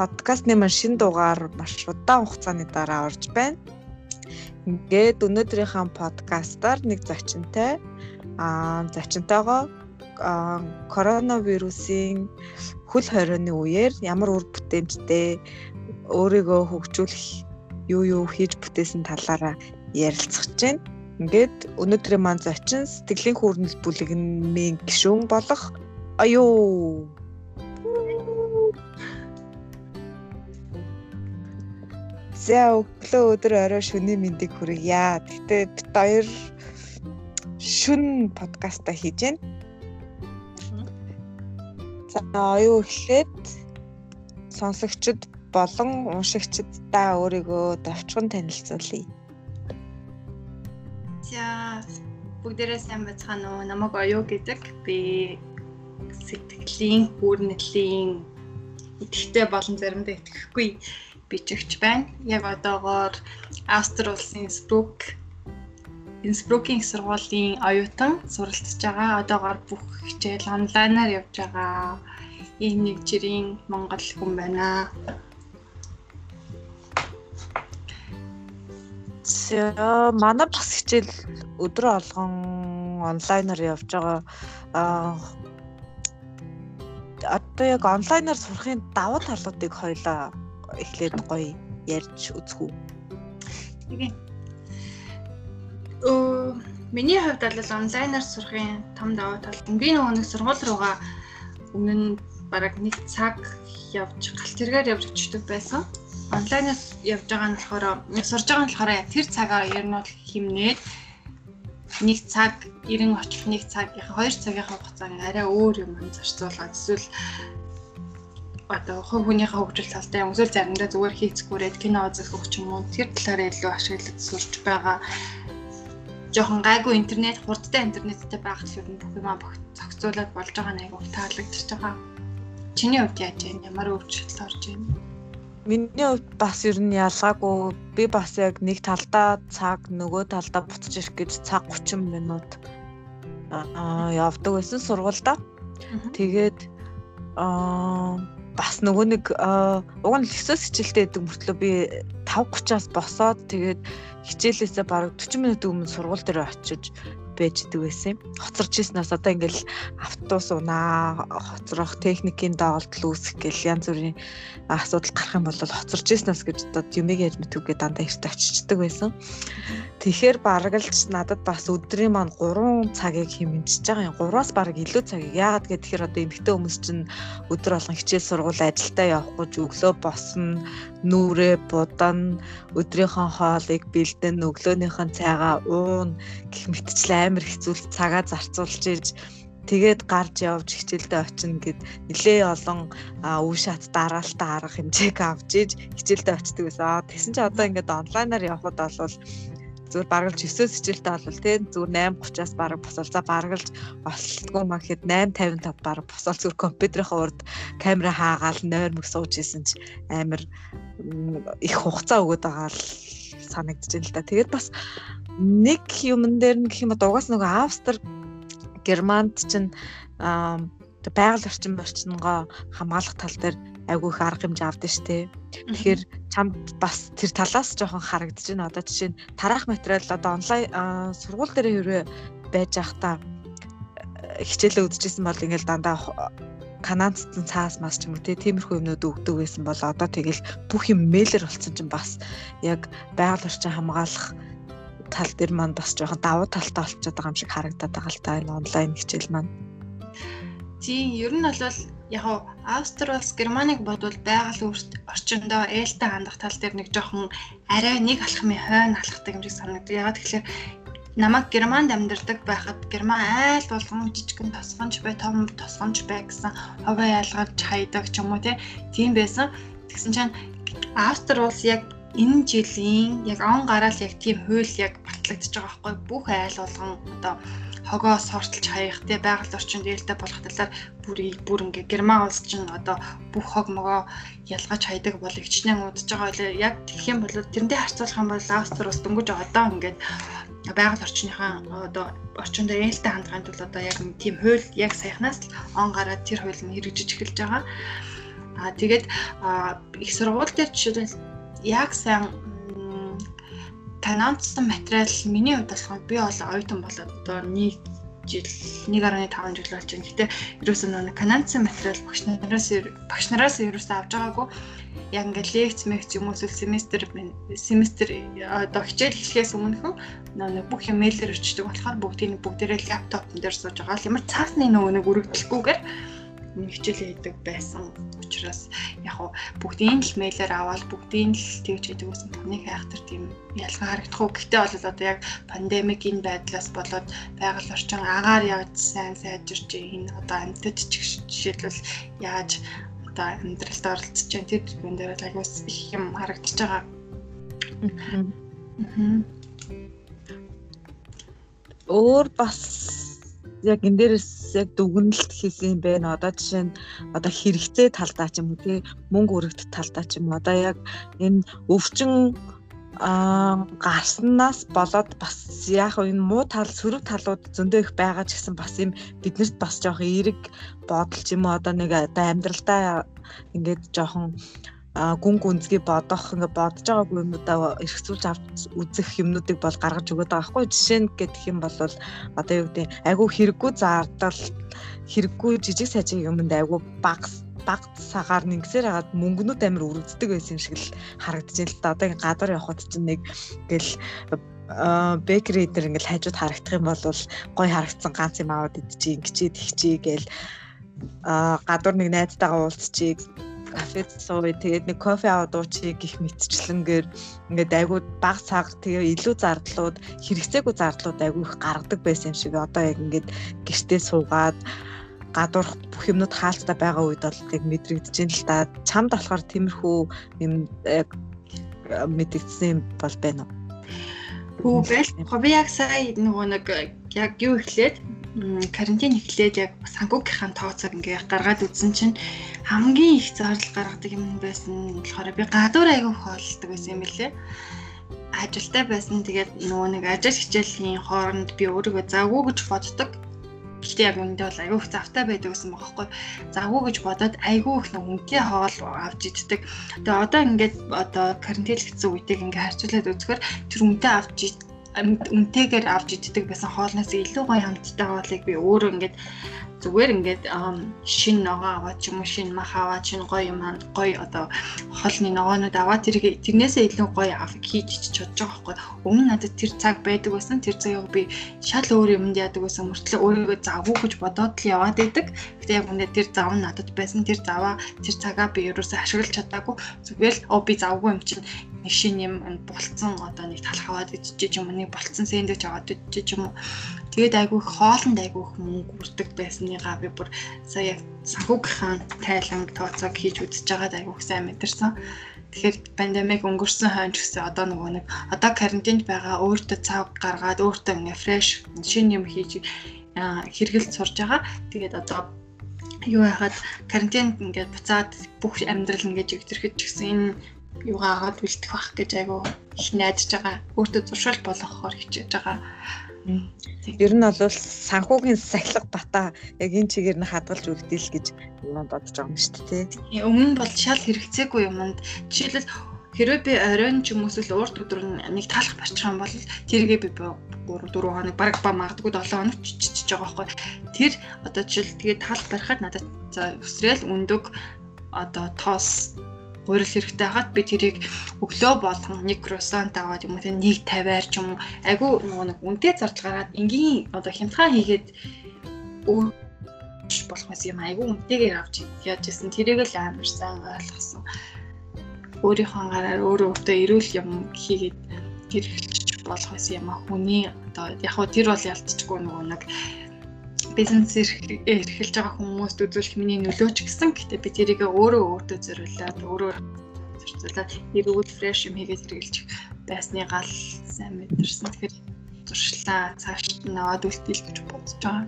подкастны маань шин дугаар маш удаан хугацааны дараа орж байна. Ингээд өнөөдрийнхээ подкастаар нэг зочинтой аа зочинтойгоо коронавирусын хөл хорионы үеэр ямар үр бүтээмжтэй өөрийгөө хөгжүүлэх юу юу хийж бүтээсэн талаараа ярилцах гэж байна. Ингээд өнөөдрийн маань зочин сэтгэлийн хүүрнэл бүлэгмийн гишүүн болох аюу За өглөө өдөр орой шөнийн мэндийг хүргье. Гэтэ бит хоёр шүн подкаста хийж байна. За оюу эхлээд сонсогчд болон уншигчдаа өөрийгөө давчхан танилцуулъя. За бүгдээрээ сайн байцгаана уу? Намайг оюу гэдэг. Би сэтгэлийн хүүрнэлийн идэвхтэй болон заримдаа итгэхгүй бичигч байна. Яг одоогоор Австри улсын Спрук Инспрукийн сургуулийн оюутан суралцж байгаа. Одоогоор бүх хичээл онлайнаар явж байгаа. Ийм нэг жирийн Монгол хүн байна. За манай бас хичээл өдрө олгон онлайнаар явж байгаа. Аа одоо яг онлайнаар сурахын давуу талуудыг хоёлаа эхлээд гоё ярьж үзэх үү. Тэгээ. Оо миний хувьд бол онлайнаар сурахын том давуу тал би нөгөө нэг сургууль руугаа өмнө нь бараг нэг цаг явж галт тэргээр явж очдөг байсан. Онлайнаар явж байгаа нь болохоор сурж байгаа нь болохоор тэр цагаа ер нь бол химнээд нэг цаг 90 очих нэг цаг хоёр цагийн хугацааг арай өөр юм зарцуулаад эсвэл одоо хувь хүнийхээ хөгжил талтай өмсөл заримдаа зүгээр хийцгүүрээд кино үзэх ч юм уу тэр талаараа илүү ашиглаж сурч байгаа жоохон гайгүй интернет хурдтай интернеттэй байх л юм бүх юмаа зохицуулаад болж байгаа нэг таалагдчихж байгаа. Чиний хувьд яаж вэ? Ямар өөрчлөлт орж байна? Миний хувьд бас ер нь ялгаагүй. Би бас яг нэг талдаа цаг нөгөө талдаа буцаж ирэх гэж цаг 30 минут аа явдаг байсан сургуульдаа. Тэгээд аа бас нөгөө нэг уг нь лексос хичээлтэй байдаг мөртлөө би 5:30-аас босоод тэгээд хичээлээсээ бараг 40 минут өмнө сургууль дээр очиж байж идэг байсан юм. Хоцорч ирснээс одоо ингээл автобус унаа, хоцрох, техникийн доголдол үүсэх гэл янз бүрийн асуудал гарах юм бол хоцорч ирснээс гэж одоо юмэг яаж мэдвүгээ дандаа ихтэй очичдаг байсан. Тэгэхээр бараг л надад бас өдрийн маань 3 цагийг хэмжиж байгаа юм. 3-аас бараг илүү цагийг. Яагаад гэхээр одоо эмэгтэй хүмүүс чинь өдөр болгон хичээл сургууль ажилдаа явахгүй ч өглөө босно, нүрээ будан, өдрийнхөө хоолыг бэлдэн, өглөөнийхөө цайгаа уун гэх мэтчлээ амар хэцүү цагаа зарцуулж иж тэгээд гарч явж хичээлдээ очино гэд нилээ олон үе шат дараалтаа арга хэмжээг авч иж хичээлдээ очдөг байсан. Тэгсэн чинь одоо ингээд онлайнаар явхад бол зүгээр баргалж 9-с хичээлтэй болвол тийм зүгээр 8:30-аас бараг босол за баргалж болтгоо маа гэхэд 8:55 бараг босол зүгээр компьютерийн урд камера хаагаал нойр мөг сууж исэн чи амар их хугацаа өгöd байгаа л санагдаж байна л да. Тэгээд бас нэг юмн дээр нь гэх юм бол угаас нөгөө Австри Германд чинь байгаль орчин орчингоо хамгаалах тал дээр айгүй их арга хэмжээ авдсан шүү дээ. Тэгэхээр чамд бас тэр талаас жоохон харагдаж байна. Одоо жишээ нь тараах материал одоо онлайн сургууль дээр хэрвээ байж байхдаа хичээлээ үзчихсэн бол ингээл дандаа канадцсан цаас мас ч юм уу тиймэрхүү юмнууд өгдөг байсан бол одоо тэгэл бүх юм мэйлэр болсон чинь бас яг байгаль орчин хамгаалах тал дээр маань бас жоохон давуу талтай болчиход байгаа юм шиг харагдаад байгаа л та энэ онлайн хичээл маань. Тийм, ер нь бол яг Австри улс Германыг бодвол байгаль орчиндөө ээлтэй хандах тал дээр нэг жоохон арай нэг алхмын хойно алхдаг юм шиг санагдав. Ягаад тэгэхээр намайг Германд амьдардаг байхад Герман айл болгон жижигэн тосгонч бай, том тосгонч бай гэсэн ховоо ялгаж хайдаг ч юм уу тийм байсан. Тэгсэн чинь Австри улс яг энэ жилийн яг он гараал яг тийм хууль яг батлагдчихж байгаа байхгүй. Бүх айл болгон одоо хогоос хортолж хаях те байгаль орчинд ээлтэй болох талаар бүр бүр ингээ герман улс чинь одоо бүх хог могоо ялгаж хайдаг бол ичнэн удаж байгаа. Байлаа яг тэгэх юм бол тэрнтэй харьцуулах юм бол австри улс дөнгөж одоо ингээд байгаль орчныхаа одоо орчинд ээлтэй хандгахын тулд одоо яг тийм хууль яг саяхнаас он гараад тэр хууль нь хэрэгжиж эхэлж байгаа. Аа тэгээд их сургууль дээр жишээлбэл яг сайн канонцсон материал миний хувьд болохоор би бол оюутан болоод одоо нэг жил 1.5 жил болж байна. Гэтэ ерөөсөө нэг канонцсон материал багш нараас багш нараас ерөөсөө авч байгаагүй. Яг ингээд лекц мэгц юм уу семестр семестр одоо хичээл эхлэхээс өмнөхөн нэг бүх юм мэйлэр өчтдөг болохоор бүгдийг бүгдээрээ лаптоп дээр сууж байгаа. Ямар цаасны нөгөө нэг үргэлжлэхгүйгээр хичээл хийдэг байсан учраас яг хуу бүгдийн л мэйлэр аваад бүгдийн л тэгж хийдэг гэсэн түүнийг хайхтар тийм ялгаа харагдах уу. Гэхдээ бол одоо яг пандемикийн байдлаас болоод байгаль орчин агаар явж сайн сайжирч энэ одоо амьтад жишээлбэл яаж одоо амьдралд оролцож байна тэр юм дээр л аяус их юм харагдаж байгаа. Өөр бас яг энэ дээрээс яг дүгнэлт хийсэн юм байна. Одоо жишээ нь одоо хэрэгцээ талдаа ч юм уу тий? Мөнгө өргөдөлт талдаа ч юм уу. Одоо яг энэ өвчин аа гарснаас болоод бас яг энэ муу тал сөрөг талууд зөндөө их байгаа ч гэсэн бас юм биднэрт бас жоох эерэг бодол ч юм уу. Одоо нэг одоо амьдралдаа ингээд жоохон гүн гүнзгий бодох ингээ бодож байгаагүй юмудаа эргцүүлж авч үзэх юмнуудыг бол гаргаж өгöd байгаа хгүй жишээ нь гэх юм бол одоо юу гэдэг айгүй хэрэггүй зардал хэрэггүй жижиг сажиг юмд айгүй баг баг сагаар нэгсээр хагаад мөнгнүүд амир үргэлждэг байсан юм шиг л харагдаж байна л да. Одоо ингээ гадар явхад чинь нэг ингээл бекери дээр ингээл хажууд харагдах юм бол гой харагдсан ганц юм аваад идчихий ингэчээ тэгчээ гээл а гадуур нэг найзтайгаа уулзчихъя кафед сууя тэгээд нэг кофе аваад уучи гих мэтчлэнгээр ингээд айгүй баг цаг тэгээ илүү зардлууд хэрэгцээгүй зардлууд айгүй их гаргадаг байсан юм шиг одоо яг ингээд гэртээ суугаад гадуурх бүх юмнууд хаалттай байгаа үед бол яг мэдрэгдэж байна л да. Чамд болохоор тиймэрхүү юм яг мэдэгдсэн юм бол байна уу? Хөө байл. Би яг сая нөгөө нэг яг юу ихлээд карантин эхлээд яг санхүүгийнхаа тооцоог ингээ гаргаад үзсэн чинь хамгийн их зардал гаргадаг юм байсан болохоор би гадуур аягүй хооллдог байсан юм лээ. Ажилтай байсан тэгээд нөгөө нэг ажил хичээлийн хооронд би өөрийгөө завгүй гэж боддог. Гэхдээ яг үндэ бол аягүй их завтай байдаг гэсэн байгаа байхгүй. Завгүй гэж бодоод аягүй их нэг үнэтэй хоол авч иддэг. Тэгээ одоо ингээд одоо карантинлэгдсэн үедээ ингээ харьцуулаад үзэхээр тэр үнэтэй авч үнтэйгээр авч иддэг байсан хоолноос илүү гоё хамттай хоолыг би өөрөө ингээд зүгээр ингээд шин ногоо аваад ч юм уу шин мах аваад шин гоё юм гоё одоо холны ногоонууд аваад тэр тэрнээсээ илүү гоё ав хийж чадж байгаа байхгүй. Өмнө надад тэр цаг байдаг байсан. Тэр цагийг би шал өөр юмд яадаг байсан. Мөртлөө өөрийгөө завгүй гэж бодоод л яваад байдаг. Гэтэ яг үндэ тэр зав надад байсан. Тэр заваа тэр цагаа би ерөөсөө ашиглаж чадаагүй. Зүгээр л оо би завгүй юм чинь нэг шин юм булцсан одоо нэг талх аваад идчихэж юм нэг булцсан сэндвич аваад идчихэж юм Тэгээд айгүй хоолнд айгүй мөнгө үрдэг байсныгаа би бүр сая яг санхүүгийнхаа тайланг тооцоог хийж үзэж байгаад айгүй сайн мэдэрсэн. Тэгэхээр пандемик өнгөрсөн хойно ч гэсэн одоо нөгөө нэг одоо карантинд байгаа өөртөө цав гаргаад өөртөө ингээ фреш шинэ юм хийж хэрэгэлд сурж байгаа. Тэгээд одоо юу яхад карантинд ингээд буцаад бүх амьдрал ингээд жигтерхэд ч гэсэн энэ юугаагаад үлдэх бах гэж айгүй их найдаж байгаа. Өөртөө зуршил болгохоор хичээж байгаа. Ер нь бол санхүүгийн сахилга бата яг энэ чигээр нь хадгалж үлдээл гэж юм бодож байгаа юм шүү дээ. Өмнө бол шал хэрэгцээгүй юмд жишээлбэл хэрвээ би оройн ч юм уу эсвэл урт өдөр нэг таалах барчих юм бол тэргээ би 3 4 хоног баг ба магадгүй 7 хоног чичиж байгаа байхгүй. Тэр одоо жишээл тэгээ таалах барихад надад за өсрөөл өндөг одоо тоос гурил хэрэгтэй хахад би тэрийг өглөө болгон нэг круасант аваад юм уу тэг нэг 50-аар ч юм уу айгүй нөгөө нэг үнэтэй зардал гаргаад энгийн одоо хямдхан хийгээд болох бас юм айгүй үнэтэйгээр авч яаж исэн тэрийг л амар сайн ойлгосон. Өөрийнхөө гараар өөрөө өөртөө эрүүл юм хийгээд болох байсан юм а хүний одоо яг хөө тэр бол ялцчихгүй нөгөө нэг бизнес эрхэлж байгаа хүмүүст үзүүлэх миний нөлөөч гэсэн. Гэтэ би тэрийг өөрөө өөртөө зориулаад өөрөө зориулаад эрүүл фреш юм хийгээд хэрэгжилж байсны гал сайн мэдэрсэн. Тэгэхээр туршлаа цааш нь аваад үлдээл гэж бодож байгаа.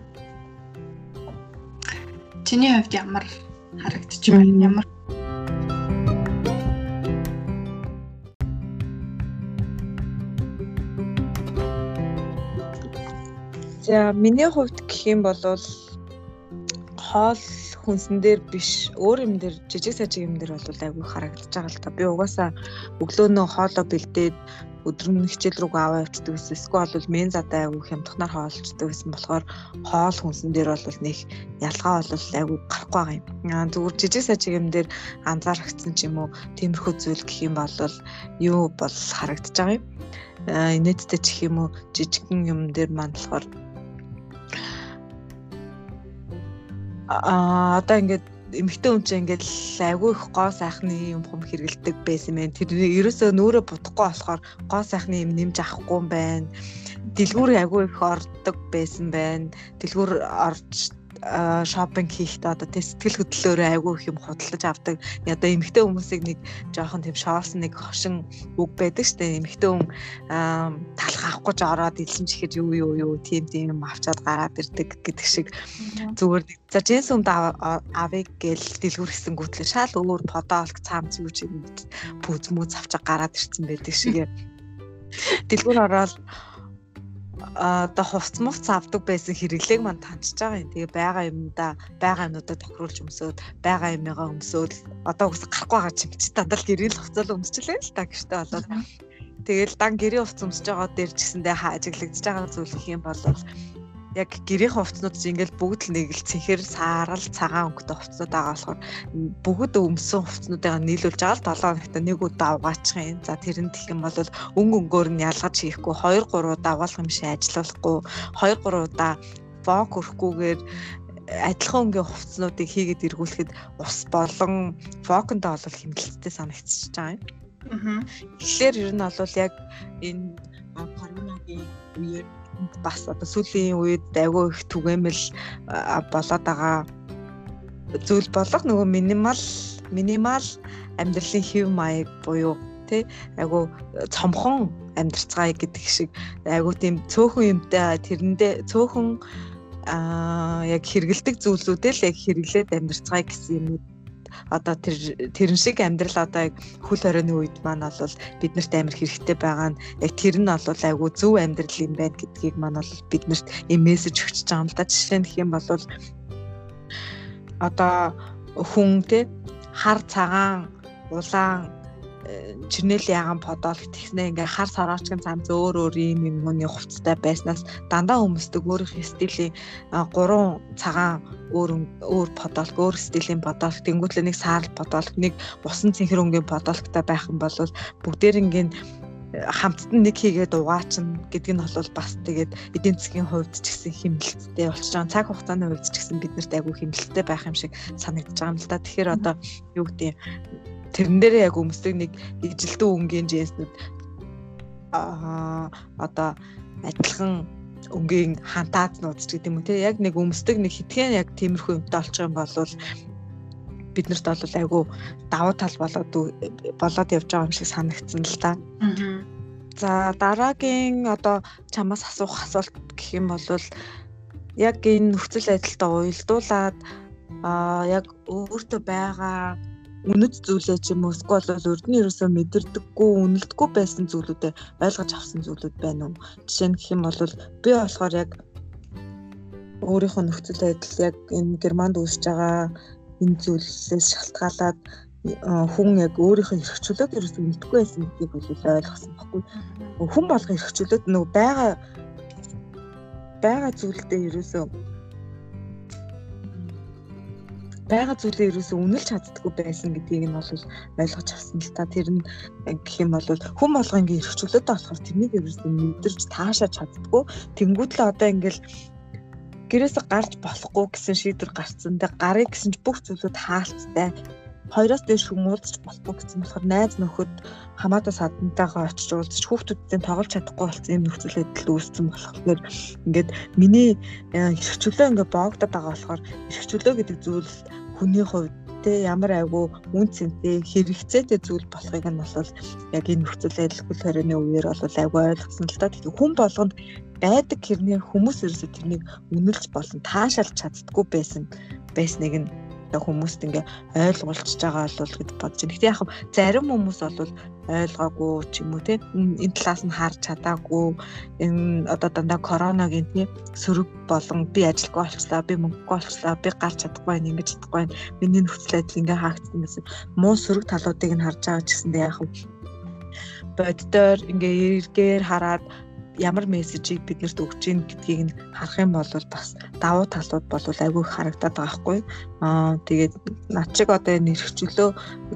Чиний хувьд ямар харагдчих байна? Ямар За миний хувьд гэх юм бол хоол хүнсэн дээр биш өөр юм дээр жижиг сажиг юм дээр бол айгүй харагдаж байгаа л та. Би угаасаа өглөөнөө хоолоо бэлдээд өдрөмн хичээл рүү аваа явчихдаг гэсэн. Эсвэл бол мен задаа айгүй хямдхнаар хоолчдаг гэсэн болохоор хоол хүнсэн дээр бол нэг ялгаа бол айгүй гарахгүй байгаа юм. Аа зүгээр жижиг сажиг юм дээр анзаарчихсан ч юм уу тиймэрхүү зүйл гэх юм бол юу бол харагдаж байгаа юм. Аа инээдтэй ч юм уу жижигхэн юм дээр маань болохоор аа одоо ингээд хүн чинь ингээд айгүй их гоо сайхны юм хум хэргэлдэг байсан мэн. Тэр ерөөсөө нүүрээ будахгүй болохоор гоо сайхны юм нэмж авахгүй юм байна. Дэлгүүр айгүй их ордог байсан байна. Дэлгүүр орж шопинг хийхдээ одоо тий сэтгэл хөдлөлөөрөө айгүй их юм худалдаж авдаг. Одоо эмэгтэй хүмүүсийг нэг жоохон тийм шоолсон нэг хошин үг байдаг штэ. Эмэгтэй хүн талах авахгүй ч ороод илсэн чихэр юу юу юу тийм тийм юм авчаад гараад ирдэг гэдэг шиг зүгээр нэг за джинс өмд авъя гэл дэлгүүр хийсэн гүтлээ шал өөр подоолк цаамц юу ч юм пүүз мүүз авчаа гараад ирсэн байдаг шиг. Дэлгүүр ороод одоо хувц мувц авдаг байсан хэрэглээг мань таньж байгаа юм. Тэгээ байгаа юмда байгаа юмудаа тохируулж өмсөөд байгаа юмгаа өмсөөл одоо үгс гарахгүй байгаа ч юм чи дандаа гэрийн хувцал өмсчлээ л та гэжтэй болоод тэгэл дан гэрийн хувц өмсөж байгаа дээр ч гэсэндээ хаажиглагдж байгаа зүйл их юм бол яг гэрийн хувцнууд ингээл бүгд л нэг л цэнхэр саарал цагаан өнгөтэй хувцнууд байгаа болохоор бүгд өмсөн хувцнуудаа нийлүүлж байгаа л 7 хоногт нэг удаа угаачих юм. За тэрэнд гэх юм бол өнгө өнгөөр нь ялгаж хийхгүй 2 3 удаа угаалах юм шиг ажиллахгүй 2 3 удаа вок өрөхгүйгээр адилхан өнгийн хувцнуудыг хийгээд эргүүлэхэд ус болон фокондоо бол хэмнэлттэй санагдчихж байгаа юм. Аа. Тэгэхээр ер нь бол яг энэ коронагийн үеэр бас одоо сүүлийн үед айгүй их түгээмэл болоод байгаа зүйл болох нөгөө минимал минимал амьдралын хэв маяг буюу тий айгу цомхон амьдарцгаая гэдэг шиг айгу тийм цөөхөн юмтай тэрэндээ цөөхөн аа яг хэрэгэлдэг зүйлсүүдээ л яг хэрэглээд амьдарцгаая гэсэн юмуд одоо тэр тэрэн шиг амьдрал одоо яг хөл хорионы үед маань бол биднэрт амар хэрэгтэй байгаа нь яг тэр нь бол айгүй зөв амьдрал юм байна гэдгийг маань бол биднэрт юм мессеж өгч байгаа юм л да. Жишээ нь гэх юм бол одоо хүн те хар цагаан улаан чирнэл яган подол гэхнээ ингээ хар сараачгийн цамц өөр өөр юм юмны хувцастай байснаас дандаа хүмүүсдэг өөрийнхөө стилийн гурван цагаан өөр өөр подолк өөр стилийн подолк тэнгуүтлээ нэг саарл подолк нэг усан цэнхэр өнгийн подолктай байх юм бол бүгдээр ингээ хамтд нэг хийгээд угаачна гэдэг нь бол бас тэгээд эдийн засгийн хувьд ч гэсэн хэмнэлттэй болчихж байгаа. Цаг хугацааны хувьд ч гэсэн бид нарт айгүй хэмнэлттэй байх юм шиг санагдаж байгаа юм л да. Тэгэхээр одоо юу гэдэг тэрэн дээрээ яг өмсдөг нэг ижилдэн өнгийн джинснүүд аа одоо адилхан өнгийн хантаазнууд ч гэдэг юм те. Яг нэг өмсдөг нэг хитгэн яг тиймэрхүү юмтай олчих юм бол биднэрт бол айгүй давуу тал болоод болоод явж байгаа юм шиг санагдсан л та. За дараагийн одоо чамаас асуух асуулт гэх юм бол яг энэ нөхцөл байдалтай уялдуулаад а яг өөртөө байгаа үнэт зүйлээ ч юм уу эсвэл бол өрдний ерөөсөө мэдэрдэггүй үнэлдэггүй байсан зүйлүүдээ ойлгож авсан зүйлүүд байна уу? Жишээ нь гэх юм бол би болохоор яг өөрийнхөө нөхцөл байдал яг энэ Германд үүсэж байгаа энэ зүйлээс шалтгаалаад хүн яг өөрийнхөө эрхчлөлөөг ерөөсөө мэдгүй байсан гэдгийг бол ойлгосон баггүй. Хүн болго эрхчлөлөөд нөгөө байгаа байгаа зүйлдээ ерөөсөө байгаа зүйлээ ерөөсөө үнэлж чаддаггүй байсан гэдгийг нь бол ойлгож авсан л та тэр нь гэх юм бол хүн болго ингээ эрхчлөөтэй болохоор тэрнийг ерөөсөө мэдэрч таашааж чаддаггүй тэнгууд л одоо ингээл гэрээсээ гарч болохгүй гэсэн шийдвэр гарцсан. Тэг гарыг гэсэн ч бүх зүйлүүд хаалттай. Хоёроос дээш хүмүүлдэж болохгүй гэсэн болохоор найз нөхөд хамаатаа садантайгаа очиж уулзч хүүхдүүдтэй тоглож чадахгүй болсон юм нөхцөл байдал үүссэн болохоор ингээд миний эрхчлөө ингээд боогдоод байгаа болохоор эрхчлөө гэдэг зүйл хүний хувьд те ямар айгу үн цэнтэй хэрэгцээтэй зүйл болохыг нь бол яг энэ нөхцөл байдал хөл хорионы үеэр бол айгу ойлгосон л та. Тэгэхээр хүн болгонд байдаг хэрнээ хүмүүс ерөөсөө тэрнийг үнэлж болон таашаалж чаддггүй байсан байсныг нь хүмүүст ингээ ойлгуулчихж байгаа бол гэж бодож байна. Гэтэ яг зарим хүмүүс бол ойлгоогүй ч юм уу те? Энэ талаас нь харж чадаагүй. Энэ одоо дандаа коронагийн тий сөрөг болон би ажилгүй болчлаа би мөнгөгүй болчлаа би гарч чадахгүй байна ингэж чадахгүй байна. Миний нөхцөл байдал ингээ хаагдсан гэсэн. Муу сөрөг талуудыг нь харж байгаа ч гэсэндээ яг боддоор ингээ эргээр хараад ямар мессежийг биднэрт өгч ийн гэдгийг нь харах юм бол бас давуу талууд бол айгүй харагдаад байгаа хгүй. Аа тэгээд над шиг одоо энэ эрхчлөө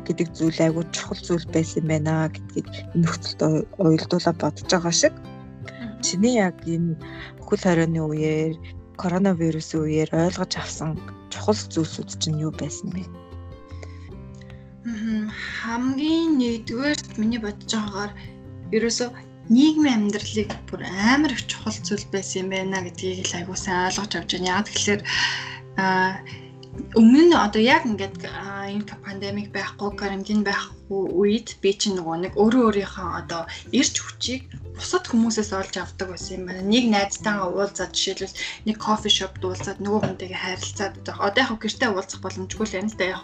гэдэг зүйл айгүй чухал зүйл байсан байна гэдгийг нөхцөлд уялдуулаа бодож байгаа шиг. Чиний яг энэ хөл хорионы үеэр коронавирусын үеэр ойлгож авсан чухал зүйлсүүд чинь юу байсан бэ? хамгийн нэгдүгээр миний бодож байгаагаар ерөөсөө нийгмийн амьдралыг бүр амар их чухал зүйл байсан юм байна гэдгийг л айгуу сайн ойлгож авч байна. Яг тэгэхээр өмнө нь одоо яг ингээд энэ пандемик байхгүй карантин байхгүй үед би чинь нөгөө нэг өөрөө өөрийнхөө одоо ирч хүчийг бусад хүмүүсээс олж авдаг байсан юм байна. Нэг найзтайгаа уулзаад жишээлбэл нэг кофе шопд уулзаад нөгөө хүнтэйгээ харилцаад одоо яг гэртээ уулзах боломжгүй л юм л да яг.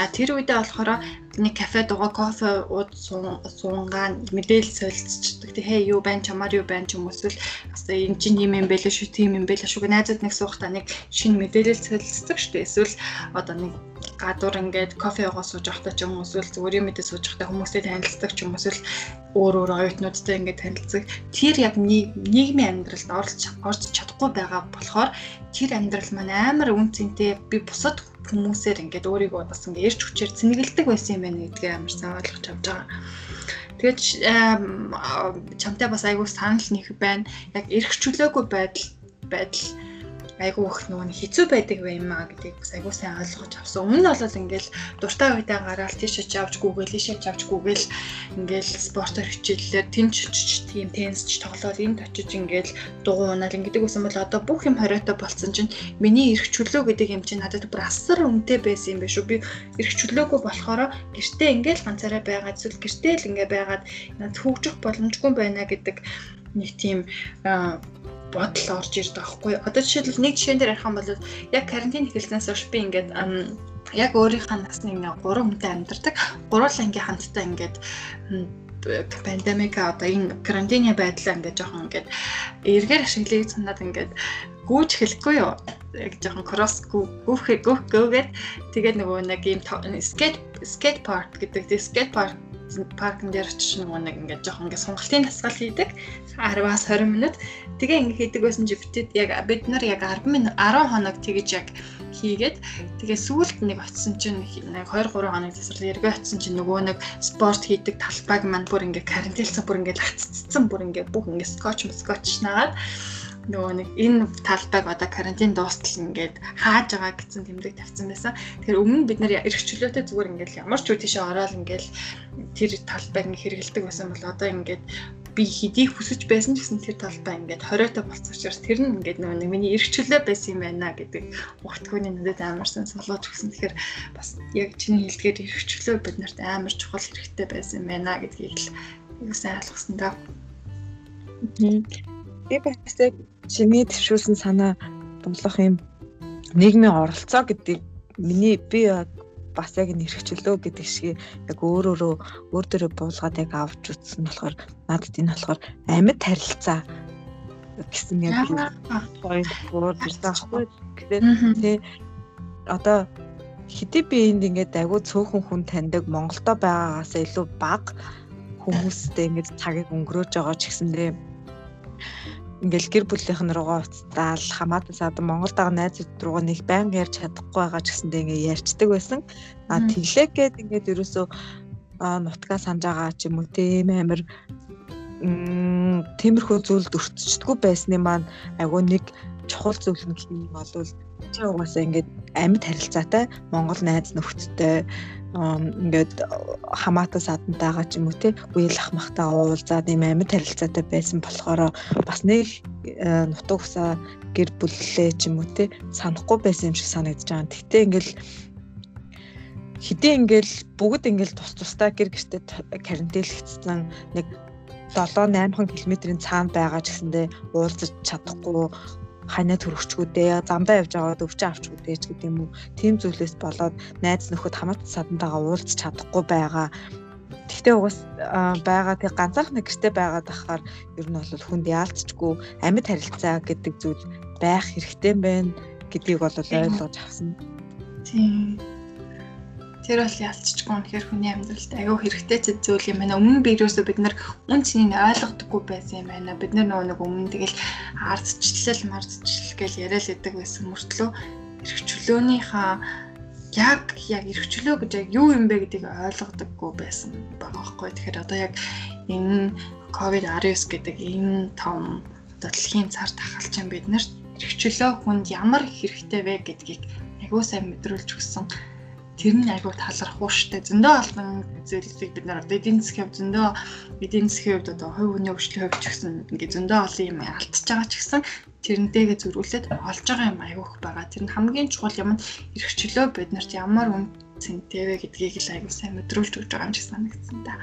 А тэр үедээ болохоор нэг кафе дугаа кофе ууд суунгаан мэдээлэл солилцдог. Тэ хээ юу байна чамаар юу байна ч юм уус л одоо энэ чинь юм юм байлаа шүү тийм юм байлаа шүү. Найзууд нэг суухтаа нэг шинэ мэдээлэл солилцдог шүү. Эсвэл одоо нэг гадуур ингээд кофе уугаа сууж явахдаа ч юм уу эсвэл зүгээр юм мэдээ сууж явахдаа хүмүүстэй танилцдаг ч юм уу эсвэл өөр өөр оюутнуудтай ингээд танилцах тэр яг нийгмийн амьдралд орж орж чадахгүй байгаа болохоор тэр амьдрал маань амар үн цэнтэй би бусад хүмүүсээр ингээд өөрийгөө бас ингээд эрч хүчээр цэнгэлдэг байсан юм байна гэдгийг амар сайн ойлгож авч байгаа. Тэгээд чамтай бас айгүй санал нэх байна. Яг эрх чөлөөгүй байдал байдал айгүй их нөгөө хэцүү байдаг байм аа гэдгийг айгүй сайн ойлгож авсан. Өмнө нь бол ингээл дуртай үедээ гараал тийш авч гүгээл, ийшээ авч гүгээл ингээл спортоор хичээллээр тэнч тийм теннисч тоглоод энд очиж ингээл дугуй унаал ингэдэг байсан бол одоо бүх юм хориотой болцсон чинь миний эрх чөлөө гэдэг юм чинь надад бүр асар үнэтэй байсан юм биш үү? Би эрх чөлөөгүй болохоор гэртээ ингээл ганцаараа байгаад эсвэл гэртээ л ингээ байгаад над хөгжих боломжгүй байна гэдэг нэг тийм бодол орж ирдэг байхгүй. Одоо жишээлбэл нэг жишээн дээр ярих юм бол яг карантин эхэлснээс хойш би ингээд яг өөрийнхөө насны ингээ 3 хүнтэй амьдардаг. Гурлаа ингээ хамтдаа ингээд пандемик одоо энэ карантины байдлаа ингээд жоохон ингээд эргээр ашиглыг санаад ингээд гүүж хэлэхгүй юу яг жоохон кросс гүүх гүүх гөөгээд тэгээд нөгөө нэг ийм скейт скейт парк гэдэг тийм скейт парк паркн дээр очиж нөгөө нэг ингээд жоохон ингээд сонголтын дасгал хийдэг. 10-аас 20 минут. Тэгээ ингээд хийдэг байсан чи битэд яг бид нар яг 10 минут 10 хоног тэгэж яг хийгээд тэгээ сүүлд нэг очисон чинь нэг 2 3 хоног засвар эргээ очисон чинь нөгөө нэг спорт хийдэг талбайг мань бүр ингээд карантинлсан бүр ингээд хаццсан бүр ингээд бүх ингээд скотч скотч наагаад нөгөө нэг энэ талбайг одоо карантин дуустал ингээд хааж байгаа гэсэн тэмдэг тавьсан байсан. Тэгэхээр өмнө бид нар эрх чөлөөтэй зүгээр ингээд ямар ч үе тийшээ ороод ингээд тэр талбайг ингээд хэрэгэлдэг байсан бол одоо ингээд би хэдийг хүсэж байсан ч гэсэн тэр талбай ингээд хориотой болсон учраас тэр нь ингээд нөгөө миний эрх чөлөө байсан юм байна гэдэг ухтгууны надад амарсан солиож өгсөн. Тэгэхээр бас яг чиний хэлдгээр эрх чөлөө бид нарт амар чухал хэрэгтэй байсан юм байна гэдгийг л юу сайн ойлгосон даа. Би бас яг чиний төвшүүлсэн санаа бомлох юм нийгмийн оролцоо гэдэг миний би бас яг нэрхчлөө гэдэг шиг яг өөр өөрөө өөр дөрөө буулгаад яг авч үзсэн болохоор надад энэ болохоор амьд харилцаа гэсэн яг бүр байхгүй. Гэхээр тий одоо хэдий би энд ингээд агуу цөөхөн хүн таньдаг Монголдо байгаагаас илүү бага хүмүүстэй ингээд цагийг өнгөрөөж байгаа ч гэсэндээ ингээл гэр бүлийнхэн руугаа уцтаал хамаатан саад Монгол дагаа найзууд руугаа нэг байнга ярьж чадахгүй байгаа ч гэсэндээ ингээ ярьцдаг байсан. А тэглээ гээд ингээд ерөөсөө нутгаа санаж байгаа ч юм уу тийм амир тиймэрхүү зүйлд өртчдгүү байсны маань айгүй нэг чухал зүйл нь гэх юм бол чи угаасаа ингээд амьд харилцаатай Монгол найз нөхдөдтэй ингээд хамаатан садантайгаа ч юм уу те үйл ах махтаа уулзаад ийм амьд харилцаатай байсан болохоор бас нэг э, нутаг усаа гэр бүллээ ч юм уу те санахгүй байсан юм шиг санагдаж байгаа. Гэхдээ ингээл хэдий ингээл бүгд ингээл тус тустай гэр гэртээ карантинлэгдсэн нэг 7 8 км-ийн цаана байгаа ч гэсэндээ уулзаж чадахгүй ханаа төрөгчгүүдээ замдаа явж аваад өвчөө авчгүүдээ ч гэдэг юм уу. Тим зүйлээс болоод найз нөхөд хамаат садантайгаа уулзч чадахгүй байгаа. Тэгтээ угаас байгаа тэг ганцаарх нэг гэрте байгаад ахаар ер нь бол хүнд яалтчгүй амьд харилцаа гэдэг зүйл байх хэрэгтэй байна гэдгийг бол ойлгож авсан. Тийм тэр бол ялцчихгүй үнэхээр хүний амьдралд аягүй хэрэгтэй зүйл юм байна. Өмнө би юусоо бид нар үн цэнийг ойлгодоггүй байсан юм байна. Бид нар нөгөө нэг өмнө тэгэл ардчлал мардчлал гэж яриад л идэг байсан мөртлөө эрхчлөөнийхөө яг яг эрхчлөө гэж яг юу юм бэ гэдгийг ойлгодоггүй байсан байгаа байхгүй. Тэгэхээр одоо яг энэ COVID-19 гэдэг энэ том дэлхийн цар тахалчин биднэрт эрхчлөө хүнд ямар хэрэгтэй вэ гэдгийг аягүй сайн мэдрүүлж өгсөн тэр нь айгүй талархуу штэ. Зөндөө олон зүйлсийг бид нар одоо эдийн засгийн хувьд зөндөө эдийн засгийн хувьд одоо хувь хүний хөгжлийн хувьд ч гэсэн ингээ зөндөө олон юм алдчихж байгаа ч гэсэн тэрнтэйгээ зөрүүлээд олж байгаа юм айгүйх байгаа. Тэр нь хамгийн чухал юм нь эрхчлөө бид нарт ямар үн цэнтэй вэ гэдгийг л айгүй сайн мэдрүүлж өгч байгаа юм шиг санагдсан та.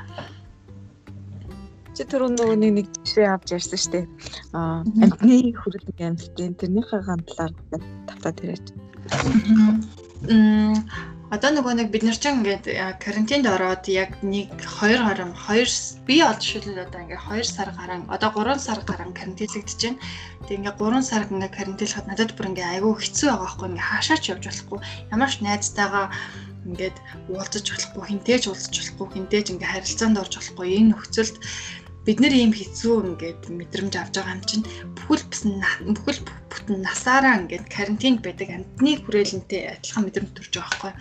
Чи түрүүн нөгөө нэг нэг жишээ авч ярьсан шүү дээ. Аа амтны хүрэлэн амьтын тэрнийхээ гандлаар тавтаад яриач. Мм Одоо нөгөө нэг бид нар ч ингээд карантинд ороод яг нэг 2 гарам 2 би олж шилэл одоо ингээд 2 сар гарan одоо 3 сар гарan карантинлэгдэж байна. Тэг ингээд 3 сар ингээд карантинлахад надад бүр ингээд айгүй хэцүү байгаа байхгүй ингээд хаашаач явж болохгүй. Ямар ч найзтайгаа ингээд уулзаж болохгүй, хинтээж уулзаж болохгүй, хинтээж ингээд харилцаанд орж болохгүй. Энэ нөхцөлд бид нэр ийм хэцүү ингээд мэдрэмж авч байгаа юм чинь бүхэл бүхэл бүтэн насаараа ингээд карантинд байдаг амьтны хүрээлэнтэй адилхан мэдрэмж төрж байгаа байхгүй.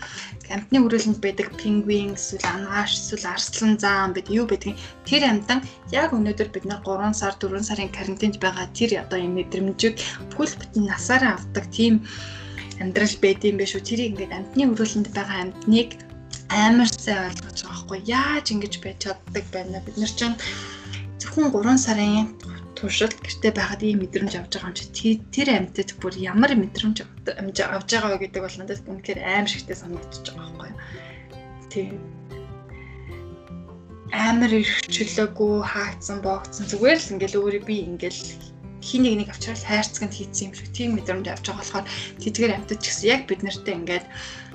Амьтны хүрээлэнд байдаг пингвин, эсвэл анагааш, эсвэл арслан заан бид юу байдгийг тэр амьтан яг өнөөдөр бид нар 3 сар 4 сарын карантинд байгаа тэр одоо юм мэдрэмжийг бүхэл бүтэн насаараа авдаг тийм амьдрал байдсан байх шүү. Тэрийг ингээд амьтны хүрээлэнд байгаа амьтныг амар сайн ойлгож байгаа байхгүй. Яаж ингэж байж чаддаг байна. Бид нар чинь зөвхөн 3 сарын туршилт гэртээ байхад ийм мэдрэмж авч байгаа юм чи тэр амьтад бүр ямар мэдрэмж авч байгаа вэ гэдэг бол надад үнэхээр аим шигтэй санагдчихж байгаа байхгүй. Тийм. Амар ирхчлээгүй хаагдсан боогдсон зүгээр л ингээл өөрөө би ингээл хин нэг нэг авчрал хайрцагт хийцсэн юм шиг тийм мэдрэмж авч байгаа болохоор тэдгээр амьтад ч гэсэн яг бид нартай ингээд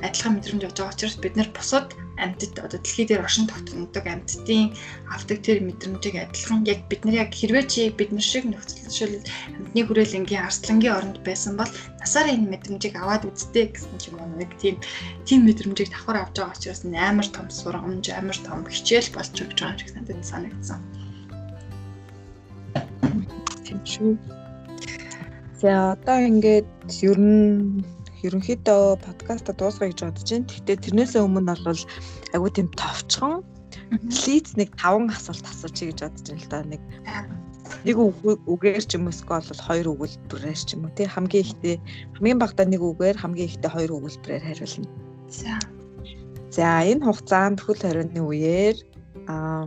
адилхан мэдрэмж авч байгаа учраас бид нар бусад амьтад одоо дэлхий дээр оршин тогтнодог амьтдын авдаг тэр мэдрэмжийг адилхан яг бид нар яг хэрвээ чи бид нар шиг нөхцөл жишээлбэл амьтны хүрээлэнгийн арслангийн оронд байсан бол насаараа энэ мэдрэмжийг аваад үзтээ гэсэн ч юм уу нэг тийм тийм мэдрэмжийг давхар авч байгаа учраас амар том сургамж амар том хичээл болж өгч байгаа юм шиг надад санагдсан тийм шүү. За одоо ингээд ер нь ерөнхийдөө подкаста дуусгая гэж бодож байна. Гэхдээ тэрнээсээ өмнө бол айгүй тийм товчхон лиц нэг 5 асуулт асуучих гэж бодож байна л да. Нэг нэг үгээр ч юм уу эсвэл бол хоёр өгүүлбэрээр ч юм уу тий хамгийн ихтэй хамгийн багадаа нэг үгээр хамгийн ихтэй хоёр өгүүлбэрээр хариулна. За. За энэ хугацаанд хөл хорионы үеэр аа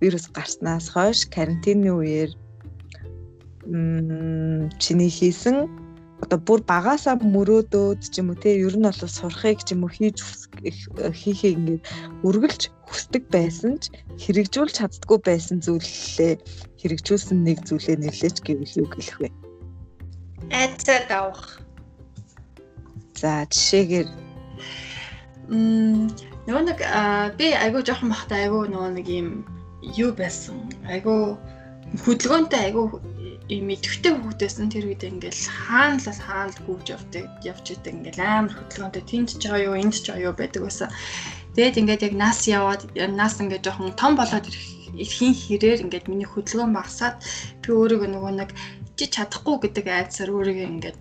вирус гарснаас хойш карантины үеэр чиний хийсэн одоо бүр багасаа мөрөөдөөд ч юм уу те ер нь бол сурахыг ч юм уу хийж хийхээ ингээд үргэлж хүсдэг байсан ч хэрэгжүүлж чаддгүй байсан зүйлээ хэрэгжүүлсэн нэг зүйлээ нэрлэж гэвэл юу гэлэх вэ? Айцад авах. За жишээгээр м нөгөө нэг би айгуу жоохон бахтай айгуу нөгөө нэг юм юу байсан. Айгуу хөдөлгөөнтэй айгуу ийм идэвхтэй хүүхдээс нь тэр үед ингээл хаана л гүйж явдаг явж идэг ингээл амар хөдөлгөөнтэй тэнд ч байгаа юу энд ч байгаа юу байдаг байсан. Тэгээд ингээд яг нас яваад нас ингээд жоохон том болоод ирэхин хэрээр ингээд миний хөдөлгөөн багасаад би өөрийгөө нөгөө нэг чи чадахгүй гэдэг айдсаар өөрийгөө ингээд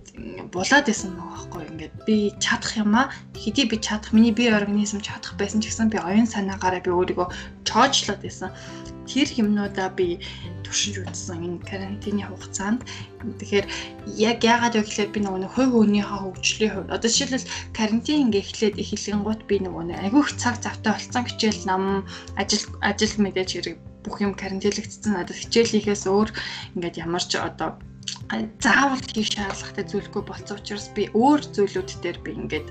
булаад байсан байгаа байхгүй. Ингээд би чадах юм аа? Хэдий би чадах? Миний бие организм чадах байсан ч гэсэн би оюун санаагаараа би өөрийгөө чоожлоод байсан тэр юмнуудаа би туршиж үзсэн энэ карантины хугацаанд. Тэгэхээр яг яагаад вэ гэхлээр би нөгөө хувь өөнийхөө хөгжлийн хувьд одоо жишээлбэл карантин ингээ эхлээд эхлэнгуут би нөгөө айгүйх цаг завтай болцсон хичээл нам ажил ажил мэдээж хэрэг бүх юм карантинлэгдсэн надад хичээлийнхээс өөр ингээд ямар ч одоо заавал хийх шаардлагатай зүйлгүй болсон учраас би өөр зүйлүүд дээр би ингээд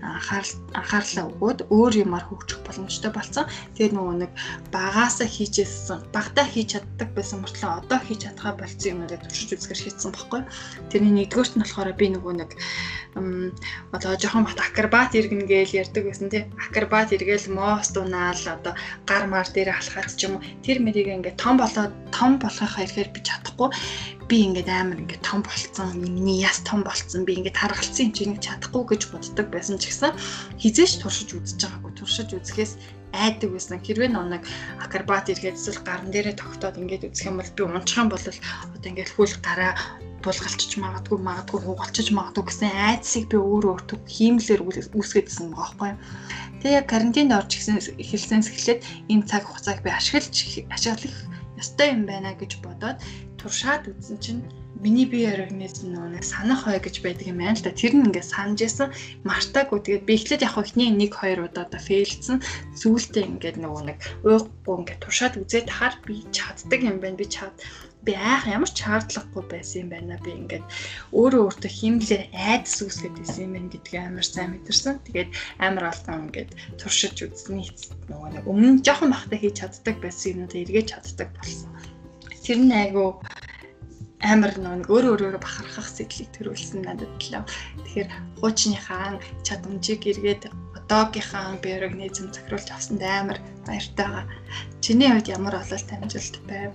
анхаарлаа өгөөд өөр юмар хөгжих боломжтой болсон. Тэгээд нөгөө нэг багаасаа хийжсэн, багтаа хийж чаддаг байсан мөртлөө одоо хийж чадхаа болсон юмудаа туршиж үзэхэр шийдсэн баггүй. Тэрний нэгдүгээрт нь болохоор би нөгөө нэг одоо жоохон бат акробат иргэн гээл ярьдаг байсан тий. Акробат иргээл мост унаал одоо гар мар дээр алхаад ч юм уу тэр мэрийг ингээд том болоод том болохынхаа ихээр би чадахгүй би ингээд амар ингээд том болцсон миний яс том болцсон би ингээд харгалцсан юм чи нэг чадахгүй гэж боддог байсан ч гэсэн хизээш туршиж үзэж байгаагүй туршиж үзэхээс айдаг байсан. Хэрвээ нэг акробат иргээд эсвэл гарн дээрээ тогтоод ингээд үзэх юм бол би унчих юм бол одоо ингээд хөл гараа булгалчиж магадгүй магадгүй хугалчиж магадгүй гэсэн айдсыг би өөрөө өөртөө хиймлэр үүсгэжсэн байгаа байхгүй. Тэгээ яг карантинд орж ирсэн эхэлсэнс эхлээд энэ цаг хугацааг би ашиглаж ашиглах ёстой юм байна гэж бодоод туршаад үзсэн чинь миний бие организм нэг санах хой гэж байдаг юм байна л да. Тэр нь ингээд санаж исэн мартаагүй. Тэгээд би эхлээд яг ихний 1 2 удаа да фейлдсэн. Сүүлдээ ингээд нөгөө нэг уухгүй ингээд туршаад үзээд хахаар би чаддаг юм байна. Би чад би айх ямар ч шаардлагагүй байсан юм байна. Би ингээд өөрөө өөртөө химлэр айдас үсгээд байсан юм байна гэдгийг амар сайн мэдэрсэн. Тэгээд амар олон ингээд туршиж үзсний нөгөө нэг өмнө жоохон бахтай хийж чаддаг байсан юмудаа эргэж чаддаг болсон Тэр нь айгу амар нэг өөр өөрөөр бахархах сэтлийг төрүүлсэн надад лөө. Тэгэхээр хуучныхаа чадамжийг эргээд одоогийнхаа биорганизм захируулж авсанд амар баяртай байгаа. Чиний хувьд ямар ололт амжилт байв?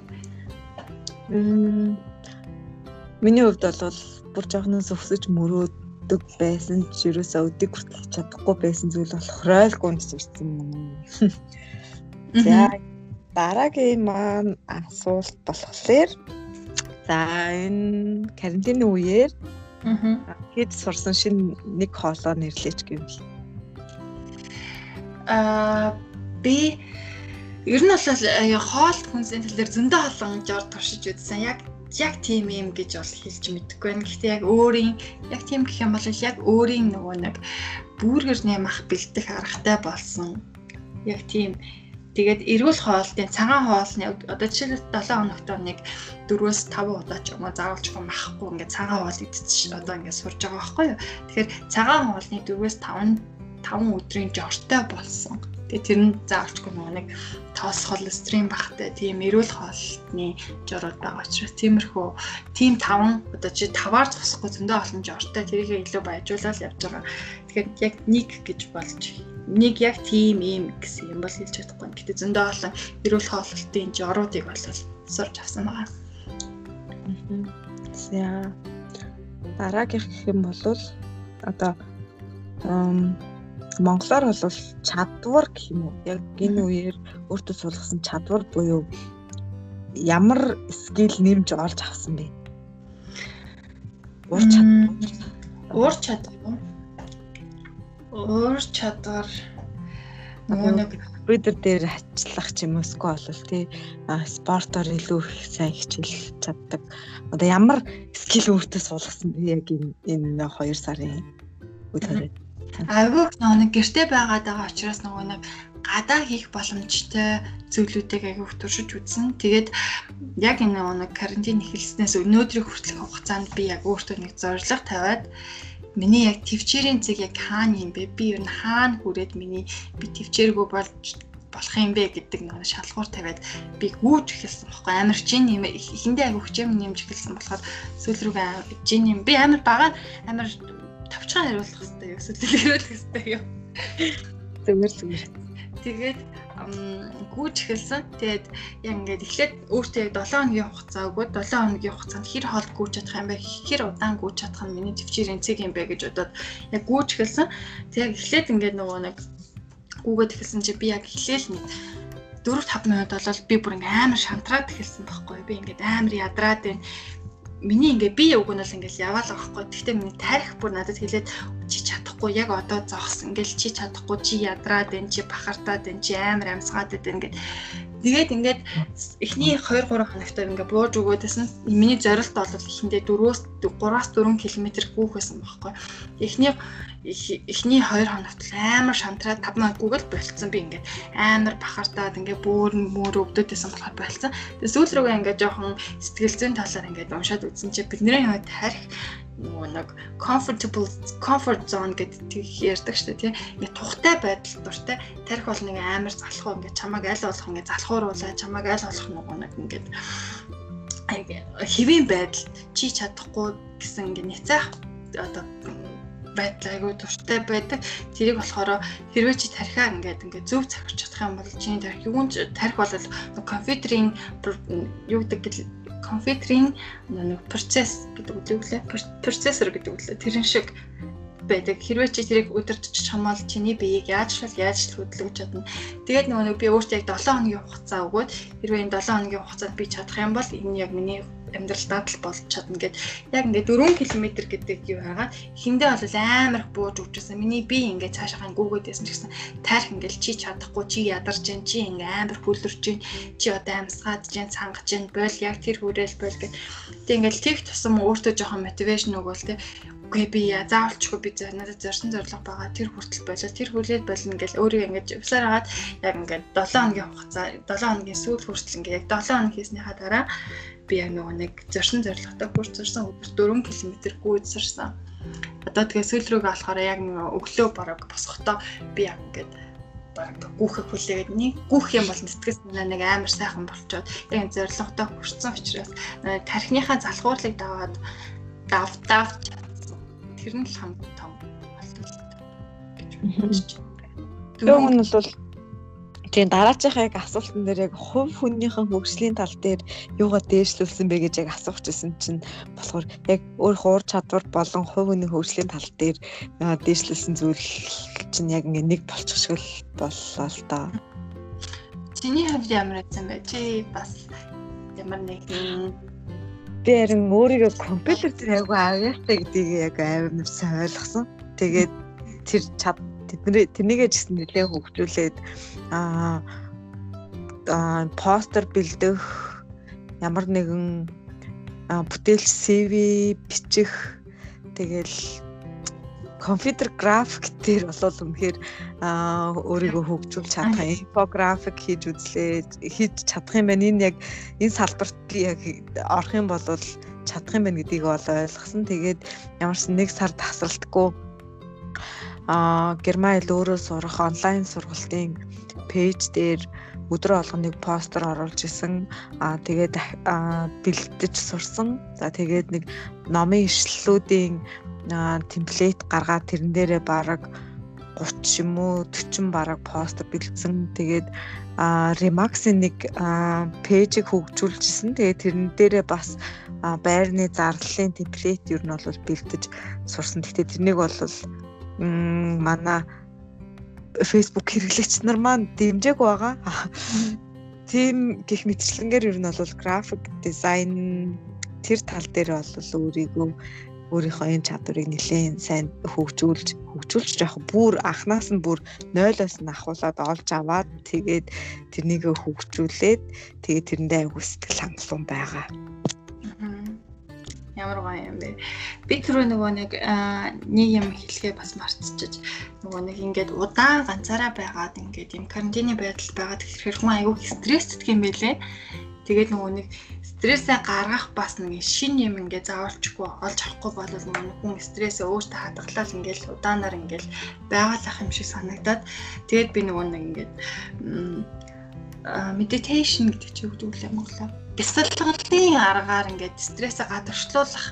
Миний хувьд бол бүр жоохноос өсөж мөрөөдөг байсан ч ерөөсөө өдийг хүртэл чадахгүй байсан зүйл болохоор ойл гүнж ирсэн юм. За дараагийн маань асуулт болохоор за энэ карантины үеэр хэд сурсан шинэ нэг хоолоо нэрлэж гэвэл аа би ер нь бол э, хоол хүнсийн тал дээр зөндөө олон жор туршиж үзсэн. Яг яг тийм юм гэж бол хэлж мэдэхгүй байна. Гэхдээ яг өөрийн яг тийм гэх юм бол яг өөрийн нөгөө нэг бүүргэр нэмах бэлдэх аргатай болсон. Яг тийм Тэгээд эрүүл хоолтын цагаан хоолны одоо жишээлбэл 7 хоногт нэг 4-өөс 5 удаа ч юм уу заавалч юм махгүй ингээд цагаан хоол идчих одоо ингээд сурж байгаа байхгүй юу. Тэгэхээр цагаан хоолны 4-өөс 5 5 өдрийн жортой болсон. Тэгээ тэр нь заавалчгүй нөгөө нэг тоос холестерин багтай тийм эрүүл хоолтны жорууд байгаа учраас тиймэрхүү тийм 5 одоо чи 5-аар зогсохгүй зөндөө олон жортой тэрийг илүү баяжуулаад явж байгаа. Тэгэхээр яг нэг гэж болж нэг яг тийм юм гэсэн юм бол хэлж чадахгүй. Гэтэ зөндөө олон эрүүл хооллолтын жоруудыг бол сурч авсан байгаа. За дараагийнх гэх юм бол одоо монголоор бол чадвар гэх юм уу? Яг энэ үеэр өөртөө суулгасан чадвар буюу ямар скил нэмж олж авсан бэ? Ур чадвар. Ур чадвар өөр чадвар нөгөө нэг компьютер дээр ажиллах ч юм уу эсвэл бол тий спортоор илүү их сайн хичээл чаддаг. Одоо ямар скил өөртөө суулгасан бэ яг энэ энэ 2 сарын үеэрээ. Айгуу нэг гэрте байгаад байгаа учраас нөгөө нэг гадаа хийх боломжтой зүйлүүдийг айгуух туршиж үзсэн. Тэгээд яг энэ нэг карантин эхэлснээс өнөөдрийн хүртэлх хугацаанд би яг өөртөө нэг зорилго тавиад миний яг төвчээрийн зэг яг хаана юм бэ? Би ер нь хаана хүрээд миний би төвчээргүй болж болох юм бэ гэдэг нэг шалгуур тавиад би гүйж эхэлсэн байхгүй. Амар чин юм эхэндээ агай хүчээр нэмж эхэлсэн болохоор сүүл рүүгээ чин юм. Би амар бага амар тавчхан хариулах хэрэгтэй юу эсвэл илэрүүлэх хэрэгтэй юу зүгээр зүгээр. Тэгээд гүйж эхэлсэн. Тэгээд яг ингээд эхлээд өөртөө яг 7 хоногийн хугацаа өгөөд 7 хоногийн хугацаанд хэр хоол гүйж чадах юм бэ? Хэр удаан гүйж чадах нь миний төвчээрийн цэг юм бэ гэж бодоод яг гүйж эхэлсэн. Тэгээд эхлээд ингээд нөгөө нэг гүйгээд эхэлсэн чи би яг эхлээл нэг 4 5 минут болол би бүр ингээм амар шантраад эхэлсэн байхгүй би ингээд амар ядраад байна миний ингээ би үг нь бол ингээл яваал байгаа хгүй. Гэхдээ миний тарих бүр надад хэлээд чи чадахгүй яг одоо зогс ингээл чи чадахгүй чи ядраад байна чи бахартаад байна чи амар амьсгаад байна гэд Тэгээд ингээд эхний 2 3 хоногтой ингээд бууж өгөөдсэн. Миний зорилт бол эхэндээ 4-өөс 3-аас 4 км гүйх байсан байхгүй. Эхний эхний 2 хоногт амар шантраад 5 минутгүйгээр болцсон би ингээд амар бахартаад ингээд бөөр мөр өвдөдөөсөн болохоор болцсон. Тэгээд сүүл рүүгээ ингээд жоохон сэтгэл зүйн талаар ингээд уншаад үзсэн чи бидний хувьд тарих нөгөө нэг comfortable comfort zone гэдэг ярьдаг шүү дээ тий. Ингээ тухтай байдал дуртай. Тарих бол нэг амар залхуу ингээ чамаг аль болох ингээ залхууруулаа чамаг аль болох нөгөө нэг ингээд хэвийн байдал чи чадахгүй гэсэн ингээ няцаах одоо байдал айгүй дуртай байдаг. Тэрийг болохоор хэрвээ чи тархиа ингээд ингээд зөв захирч чадах юм бол чиний тархи юунд тархи бол компьютерийн юу гэдэг компьютерийн нэг процесс гэдэг үг лээ. Процессор гэдэг үг лээ. Тэрэн шиг байдаг. Хэрвээ чи тэрийг өдөртөж чамаал чиний биеийг яаж шал яаж хөдөлгөж чадна. Тэгээд нөгөө би өөртөө яг 7 хоногийн хугацаа өгөөд хэрвээ энэ 7 хоногийн хугацаанд би чадах юм бол энэ яг миний амьдралдаа л болж чадна гэд яг ингээд 4 км гэдэг юу байгаа. Хиндээ бол амар их бууж өгчсэн. Миний би ингээд цаашаа гүгөөд байсан ч гэсэн таарх ингээд чи чадахгүй чи ядарч जैन чи ингээд амар хүлэрч जैन чи одоо амьсгаад जैन сангаж जैन бол яг тэр хүрээл бол гэд. Тэг ингээд тех тусам өөртөө жоохон мотивашн өгвөл те Үгүй би заавалчгүй би надад зорсон зорилго байгаа. Тэр хүртэл болоо. Тэр хүлээд болно гэж өөрийгөө ингэж өвсөр хагаад яг ингээд 7 хоногийн хугацаа 7 хоногийн сүүл хүртэл ингээд яг 7 хоног хийснийхаа дараа би яг нөгөө нэг зорсон зорилготой хүрч зорсон өдөр 4 км гүйцэрсэн. Одоо тэгээ сүүл рүүгээ болохоор яг нөгөө өглөө бараг босохдоо би яг ингээд бараг гүүхэ хүлээгээд нэг гүүх юм бол сэтгэл санаа нэг амар сайхан болчоод яг зорилготой хүрсэн учраас тархиныхаа залхуурлыг даваад дав давч тэр нь л хамгийн том болтол гэж бодож байна. Тэгвэл нь бол Тийм дараачихаа яг асуултан дээр яг хувь хүнийхэн хөгжлийн тал дээр юугаа дээшлүүлсэн бэ гэж яг асуух гэсэн чинь болохоор яг өөрийнхөө ур чадвар болон хувь хүний хөгжлийн тал дээр дээшлүүлсэн зүйл чинь яг ингээ нэг болчих шиг л боллоо л доо. Чиний хувьд ямар байсан бэ? Чи бас ямар нэгэн би харин өөрийгөө компьютер дээр айгу авьяастай гэдгийг яг амар сайн ойлгосон. Тэгээд тэр чад тэдний тэрнийгээ гэсэн нэлээд хөгжүүлээд аа постэр бэлдэх ямар нэгэн бүтээлч CV бичих тэгэл компьютер график дээр болол үнэхээр өөрийгөө хөгжүүлж чадах инфографик хийж үзлээ хийж чадах юм байна. Энэ яг энэ салбарт яг орох юм бол чадах юм байна гэдгийг бол ойлгосон. Тэгээд ямарсан нэг сар тасралтгүй а Герман хэл өөрөө сурах онлайн сургалтын пэйж дээр өдрөө болгон нэг постэр оруулж исэн. Аа тэгээд бэлдэж сурсан. За тэгээд нэг номын ишлэлүүдийн темплейт гаргаад тэрэн дээрээ бараг 30 юм уу 40 бараг пост бэлдсэн. Тэгээд Remax-ийн нэг пэйжийг хөгжүүлжсэн. Тэгээд тэрэн дээрээ бас байрны зарлалын темплейт юу нь бол бэлдэж сурсан. Гэхдээ тэрнийг бол манай Facebook хэрэглэгч нар маань дэмжээг байгаа. Тийм гих мэтчлэнгээр ер нь бол график дизайн тэр тал дээр бол өөрийгөө өөрийнхөө энэ чадварыг нэлээд сайн хөгжүүлж хөгжүүлж яах бүр анханаас нь бүр 0-оос нь ахуулаад олж аваад тэгээд тэрнийг хөгжүүлээд тэгээд тэрэндээ аягүй сэтгэл хангалуун байгаа. Ямар гоё юм бэ. Би түрүү нөгөө нэг нэг юм хэлгээ бас марцчихж нөгөө нэг ингээд удаан ганцаараа байгаад ингээд юм карантины байдал байгаад тэгэхээр хүн аягүй стресстэй юм байлээ. Тэгээд нөгөө нэг стрессээ гаргах бас нэг шин юм ингээ заавалчгүй олж авахгүй бол нэг хүн стрессээ өөртөө хадгалаад ингээл удаанаар ингээл байгалах юм шиг санагдаад тэгээд би нөгөө нэг ингээд meditation гэдэг чи юу гэдэг вэ Монголоор бясалгалын аргаар ингээд стрессээ гадагшлуулах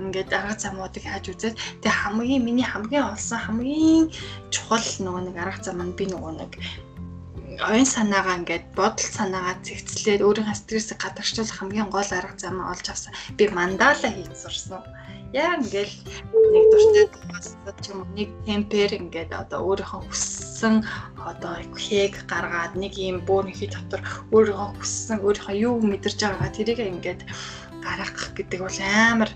ингээд арга замуудыг хайж үзээд тэгээ хамгийн миний хамгийн олсон хамгийн чухал нөгөө нэг арга зам нь би нөгөө нэг оюун санаагаа ингээд бодол санаагаа зэгцлээд өөрийнхөө стрессийг гадагшлуулах хамгийн гол арга зам нь олж авсан. Би мандала хийж сурсан. Яг ингээл нэг дуртай бас ч юм нэг темпер ингээд одоо өөрийнхөө хүссэн одоо хээг гаргаад нэг юм бөөнийхий дотор өөрийнхөө хүссэн өөрийнхөө юу мэдэрч байгаагаа тэрийг ингээд гаргах гэдэг бол амар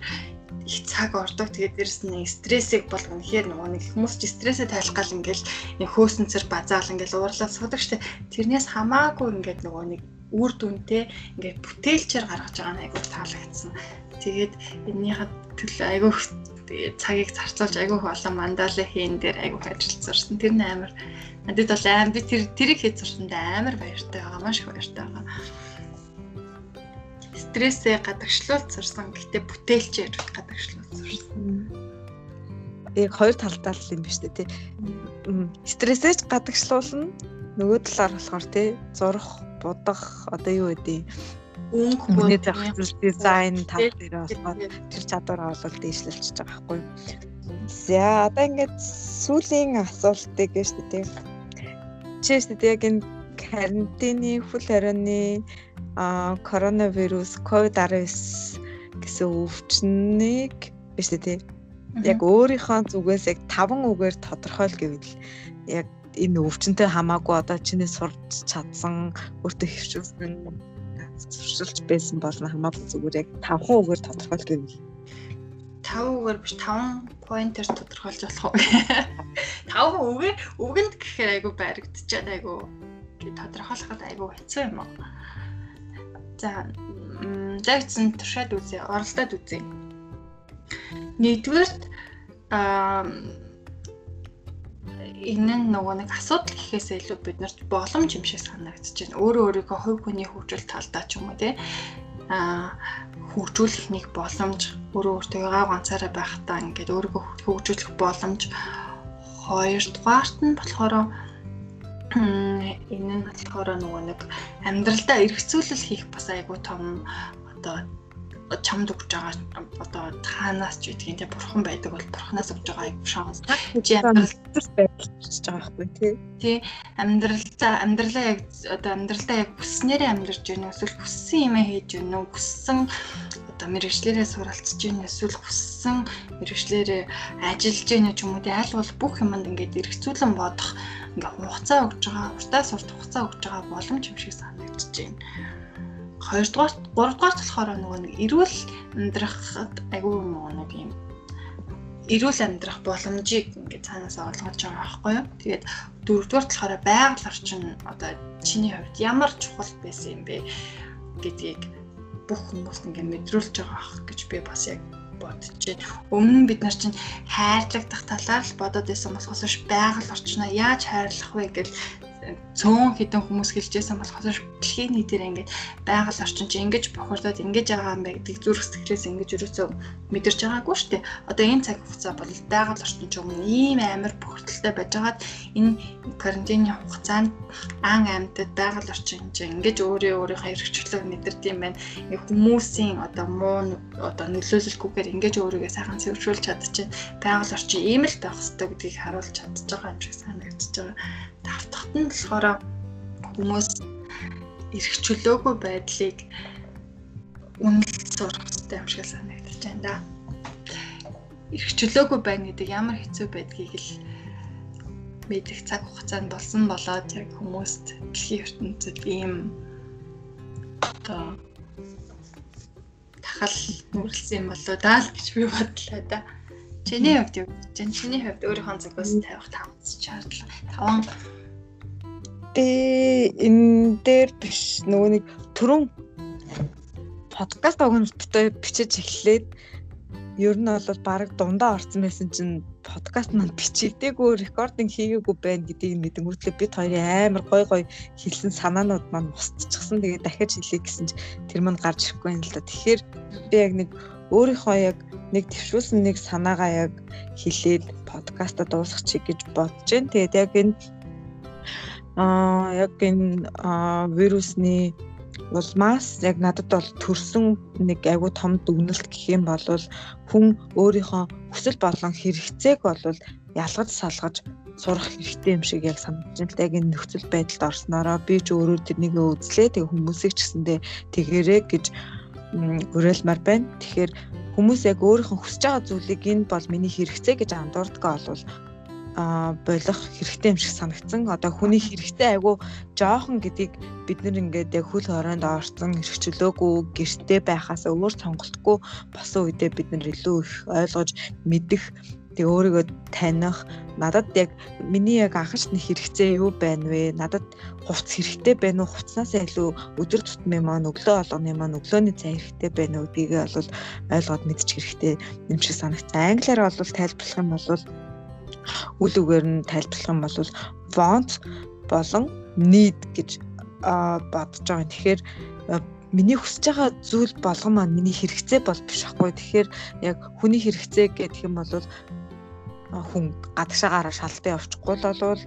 их цаг ордог. Тэгээд дээрэс нь стрессийг бол үнэхээр нөгөө нэг хүмүүс ч стрессээ тайлах гал ингээл нэг хөөсөн цэр базаал ингээл уурлаа судаг штэ. Тэрнээс хамаагүй ингээд нөгөө нэг үр дүнтэй ингээд бүтээлчээр гаргаж байгаа нь айгүй таалагдсан. Тэгээд энэнийхээ төлөө айгүй цагийг зарцуулж айгүй олон мандала хийн дээр айгүй ажилласан. Тэр нь амар надад бол аим би тэр тэрийг хийж сурсандаа амар баяртай байгаа. Маш их баяртай байгаа. Стрессээ гадагшлуулж сурсан. Гэтэ бүтээлчээр гадагшлуулж сурсан. Яг хоёр талдаа л юм ба штэ тий. Стрессэж гадагшлуулна нөгөө талаар болохоор тий зурх будах одоо юу гэдэг өнгө хүний зах зээл дизайн тал дээр болохоор тэр чадвараа бол дээшлэлж байгаа байхгүй. За одоо ингээд сүүлийн асуултыг гэж. Чи шүү дээ яг энэ карантины хөл хорионы а коронавирус ковид-19 гэсэн өвчнийг биш үү? Яг өөрийнхөө зүгээс яг таван үгээр тодорхойл гэвэл яг энэ өвчнөд хамаагүй одоо чиний сурч чадсан өөртөө хөвчүүлсэн зуршилж байсан болно хамаагүй зүгээр яг 5 үгээр тодорхойл гэвэл 5 үгээр биш 5 поинтер тодорхойлж болох уу? 5 үгээр үгэнд гэхээр айгу баригдчихад айгу тодорхойлоход айгу хэцүү юм аа. За загцсан туршаад үзье, оролдоод үзье. Нэгдүгээрт аа энэ нь нөгөө нэг асуудал гэхээсээ илүү биднэрт боломж юм шиг санагдаж байна. Өөрөө өөрийгөө хувь хүний хөгжил талдаа ч юм уу те а хөгжүүлэх нэг боломж өөрөө өөртөө гав ганцаараа байхдаа ингээд өөрийгөө хөгжүүлэх боломж хоёрдугаарт нь болохоор энэ нь болохоор нөгөө нэг амьдралдаа эргцүүлэл хийх бас айгүй том одоо чамд өгч байгаа одоо таанаас ч гэдгийг те бурхан байдаг бол бурханаас өгж байгаа шанс. Чи амьдрал байдалж байгаа байхгүй тий. Тий амьдралдаа амьдралаа яг одоо амьдралдаа яг хүснээрээ амьдарч байна уу? Эсвэл хүссэн юм хийж байна уу? Хүссэн одоо мэрэгчлэрээ суралцж байна эсвэл хүссэн мэрэгчлэрээ ажиллаж байна ч юм уу? Тий аль бол бүх юмд ингээд эргцүүлэн бодох ингээ хугацаа өгж байгаа уртаа сурт хугацаа өгж байгаа боломж юм шиг санагдаж байна хоёрдугаар гуравдугаар болохоор нөгөө нэг эрүүл амьдрахад айгүй нөгөө нэг юм эрүүл амьдрах боломжийг ингээд цаанаас олгож байгаа байхгүй юу. Тэгээд дөрөвдүгээр болохоор байгаль орчин одоо чиний хувьд ямар чухал байсан юм бэ гэдгийг бүх хүмүүс ингээд мэдрүүлж байгаа ах гэж би бас яг байна. Өмнө нь бид нар чинь хайрлагдах талаар л бодоод байсан болохоос биш байгаль орчноо яаж хайрлах вэ гэж цөөн хідэн хүмүүс хэлжсэн болохоос дэлхийн нийтээр ингээд байгаль орчин чи ингэж бохирдоод ингэж байгаа юм бэ гэдэг зүрх сэтгэлээс ингэж юусоо мэдэрч байгаагүй шүү дээ. Одоо энэ цаг хугацаа бол байгаль орчин ч өмнө ийм амар бохирдолтой байж байгаад энэ карантины хугацаанд ан амьтад байгаль орчин чи ингэж өөрөө өөрийнхөө эрхчлөлөө мэдэрдэг юм байна. Хүмүүсийн одоо муу одоо нөлөөлөлгүйгээр ингэж өөрийгөө сайхан зөвшөөрч чадчих. Байгаль орчин ийм л байх хэрэгтэй гэдгийг харуулж чадчих байгаа юм шиг санагдаж байгаа давтахт нь болохоор хүмүүс эрх чөлөөгүй байдлыг үнэлж сурах хэрэгтэй юм шиг санагдаж байна да. Эрх чөлөөгүй байна гэдэг ямар хэцүү байдгийг л мэдэх цаг хугацаанд болсон болоод яг хүмүүст дэлхийн ертөнцид ийм одоо тахал нүрэлсэн юм болоо даа л гэж би бодлоо да. Чиний хувьд юу гэж байна? Чиний хувьд өөрийнхөө зүгээс тавих тавц шаардлага. Таван би энэ дээр биш нөгөө нэг түрүүн подкаст огнолттой бичиж эхлээд ер нь бол баг дундаа орсон байсан чинь подкаст маань бичигдээгүй рекординг хийгээгүй байна гэдгийг мэдэнгүүтлээ бид хоёрын амар гой гой хэлсэн санаанууд маань устчихсан. Тэгээд дахиж хэлье гэсэн чинь тэр мань гарч ирэхгүй юм л да. Тэгэхээр би яг нэг өөрийнхөө яг нэг төвшүүлсэн нэг санаагаа яг хэлээд подкаста дуусгачих гэж бодож байна. Тэгээд яг энэ аа яг энэ вирусны улмаас яг надад бол төрсөн нэг айгүй том дүгнэлт гэх юм бол хүн өөрийнхөө хүсэл болон хэрэгцээг бол ялгаж салгаж сурах хэрэгтэй юм шиг яг санагдаж байна. Яг энэ нөхцөл байдалд орсноороо би ч өөрөө тэрнийг үзлээ. Тэгээ хүмүүсийг ч гэсэндээ тэгэрээ гэж уриалмаар байна. Тэгэхээр хүмүүс яг өөрийнхөө хүсэж байгаа зүйлийг энэ бол миний хэрэгцээ гэж андуурдгаа болвол а болох хэрэгтэй юм шиг санагдсан. Одоо хүний хэрэгтэй айгу жоохон гэдгийг бид нэр ингээд яг хөл хороонд орсон эрхчлөөгүй гэрте байхаас өөр сонголтгүй босон үедээ бид нар илүү их ойлгож мэдэх Тэгээ өөрийгөө таних надад яг миний яг анхаарчны хэрэгцээ юу байна вэ? Надад хувц хэрэгтэй байна уу? Хувцнаасаа илүү өдөр тутмын маань өглөө болгоны маань өглөөний цай хэрэгтэй байна уу гэдгийг бол ойлгоод мэдчих хэрэгтэй юм шиг санагцсан. Англиар бол тайлбарлах юм бол үл үгээр нь тайлбарлах юм бол want болон need гэж бодож байгаа. Тэгэхээр миний хүсэж байгаа зүйл болгон маань миний хэрэгцээ бол биш ахгүй. Тэгэхээр яг хүний хэрэгцээ гэх юм бол хүн гадагшаагаараа шалтан явчихгүй л болвол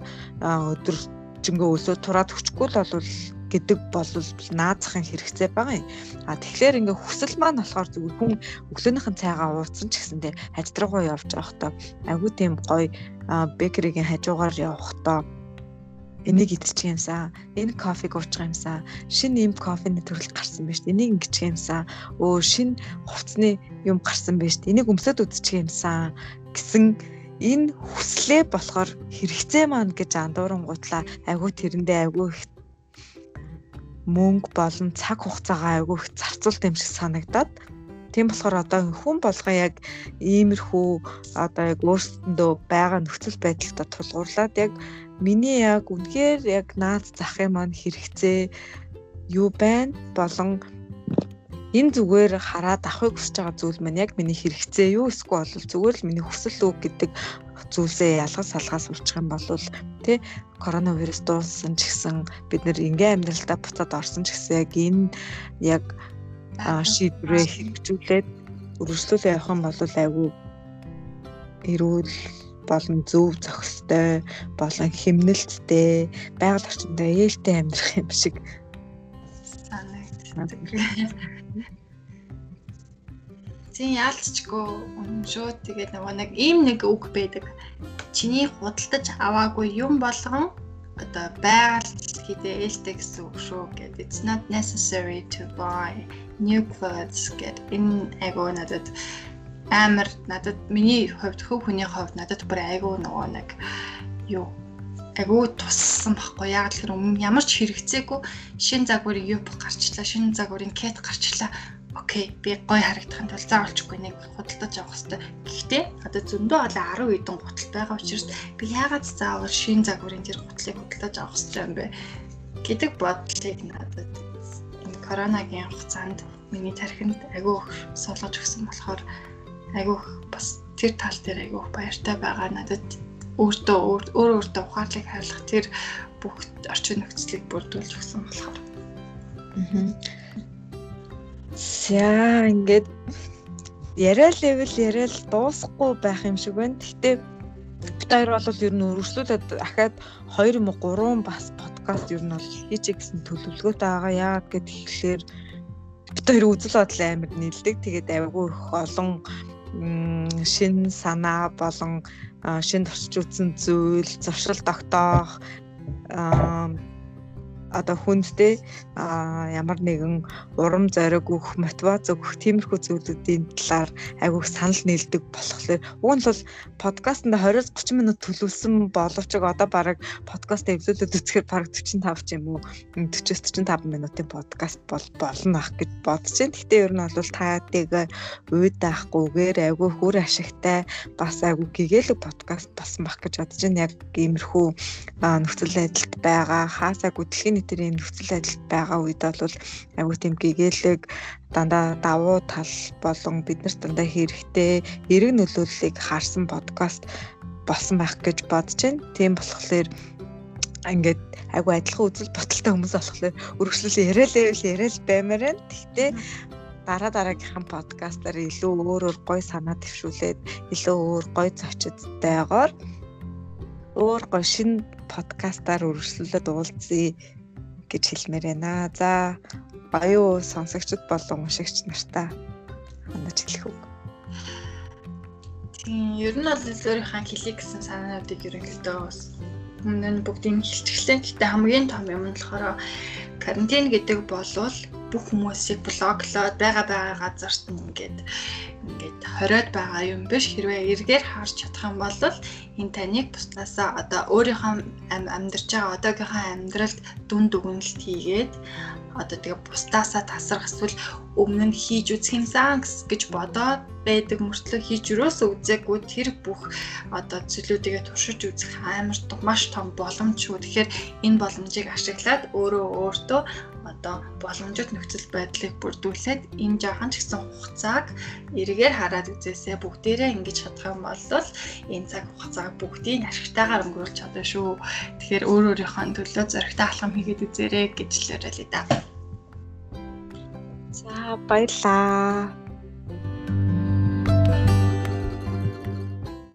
өдөр жингөө өсөө тураад өчгүй л болвол гэдэг бол наазахын хэрэгцээ байгаа юм. А тэгэхээр ингээ хүсэл маань болохоор зүгээр хүн өглөөнийхэн цайгаа ууцсан ч гэсэндээ хажтруугаа явж байхдаа айгүй тийм гоё бекеригийн хажуугаар явхдаа энийг идчих юмсаа энэ кофег уучих юмсаа шинэ юм кофений төрөл гарсан байж энийг ингэчих юмсаа өө шинэ хувцсны юм гарсан байж энийг өмсөд үзчих юмсаа гэсэн энэ хүслээ болохоор хэрэгцээ маань гэж андуурангуутлаа айгүй тэрэндээ айгүй их мөнгө болон цаг хугацаагаа айгүй их зарцуулт юм шиг санагдаад тийм болохоор одоо хүн болгоо яг иймэрхүү одоо яг өөрсөндөө байгаа нөхцөл байдалтай тулгуурлаад яг миний яг үнэхээр яг наад захын маань хэрэгцээ юу байна болон энэ зүгээр хараад авахыг хүсэж байгаа зүйл маань яг миний хэрэгцээ юу эсвэл зүгээр л миний хүсэл үг гэдэг зүйлсээ ялгаж салгаас үлчих юм бол тий коронавирус дууссан ч гэсэн бид нэр ингийн амьдралдаа буцаад орсон ч гэсэн яг энэ яг шийдвэрээ хэрэгжүүлээд өргөжлүүлээ явах юм бол айгүй эрүүл болон зөв зохистой болон хэмнэлттэй байгаль орчиндөө ээлтэй амьдрах юм шиг санагдсан. Зин яалтчгүй шууд тэгээд нөгөө нэг ийм нэг үг байдаг. Чиний худалдаж аваагүй юм болгон одоо байгаль хийдэ ээлтэй гэсэн үг шүү гэдэг. It's not necessary to buy new clothes гэдэг. Энэ айгуу надад амар надад миний хувьд хөв хүний хувьд надад бүр айгуу нөгөө нэг юу агуу туссан байхгүй яг л хэрэг ямар ч хэрэгцээгүй шин загварын юу гарчлаа шин загварын кет гарчлаа окей би гоё харагдахын тулд заавалчгүй нэг худалдаж авах хэрэгтэй. Гэхдээ одоо зөндөө олон 10 хэдэн гутал байгаа учраас би яагаад заавал шин загварын тэр гутлыг худалдаж авах хэрэгтэй юм бэ гэдэг бодлыг надад энэ коронагийн хугацаанд миний тархинд агуу суулгаж өгсөн болохоор агуу бас тэр тал дээр агуу баяртай байгаа надад өөртөө өөр өөртөө ухаарлыг хайлах тэр бүх орчин нөхцөлийг бүрдүүлж өгсөн болохоор. Аа За ингээд яриа левел яриа л дуусахгүй байх юм шиг байна. Гэхдээ бид хоёр бол ер нь өргөжлүүлээд дахиад 2 юм уу 3 бас подкаст ер нь бол хийчих гэсэн төлөвлөгөөтэй байгаа. Яагаад гэхээр бид хоёр үзэл бодол амар нийлдэг. Тэгээд айгүй их олон шин санаа болон шин тусч үзсэн зүйл, зуршил тогтоох одоо хүндтэй ямар нэгэн урам зориг өгөх, мотивац өгөх тиймэрхүү зүйлүүдийн талаар айгүйх санал нийлдэг болохоор уг нь бол подкастт 20-30 минут төлөвлөсөн боловч одоо баг подкаст эвлүүлээд үзэхээр баг 45 ч юм уу 40-45 минутын подкаст бол болно ах гэж бодож байна. Гэтэ ер нь бол таадыг уйдаахгүйгээр айгүй хүр ашигтай бас айгүй гэгээлэг подкаст болсон байх гэж бодож байна. Яг иймэрхүү нөхцөл байдалд байгаа хаасаагүй дэлхийн нийтийн нөхцөл байдалд байгаа үед бол аюу тийм гэгээлэг дандаа давуу тал болон биднэрт дандаа хэрэгтэй эрг нөлөөллийг харсан подкаст болсон байх гэж бодож байна. Тийм болохоор ингээд айгу адилхан үзэл бодолтой хүмүүс болохоор өргөжлөл яриалаа яриал баймаар байна. Гэхдээ дараа дараагийнхын подкастаар илүү өөр өөр гой санаа төвшүүлээд илүү өөр гой зочидтойгоор өөр гой шинэ подкастаар үргэлжлүүлээд уулзъя гэж хэлмээр байна. За баяу сонсогчд болон уншигч нартаа хандаж хэлэх үг. Тийм, ер нь бол өөрийнхөө хэлхий гэсэн санаануудыг ерөнхийдөө өмнө нь бүгдийг хилчгэлээ. Гэхдээ хамгийн том юм нь болохоор карантин гэдэг болвол бүх хүмүүсийг блоклоод байгаа байгаа газарт ингээд ингээд хориод байгаа юм биш хэрвээ эргээр харж чадах юм бол энэ таныг бусдаасаа одоо өөрийнхөө амьдарч байгаа одоогийнхоо амьдралд дүн дүгнэлт хийгээд одоо тэгээ бусдаасаа тасрах эсвэл өмнө нь хийж үзэх юмсан гэж бодоод байдаг мөртлөө хийж юусоо үзээгүй тэр бүх одоо зүйлүүдийгээ туршиж үзэх амар маш том боломж шүү. Тэгэхээр энэ боломжийг ашиглаад өөрөө өөртөө одоо боломжит нөхцөл байдлыг бүрдүүлээд энэ жаахан ч гэсэн хугацааг эргээр хараад үзээсээ бүгдээрээ ингэж чадах юм бол энэ цаг хугацааг бүгдийг ашигтайгаар өнгөрүүлж чадна шүү. Тэгэхээр өөр өөрийнхөө төлөө зөрөгтэй алхам хийгээд үзээрэй гэж л л да. За баярлаа.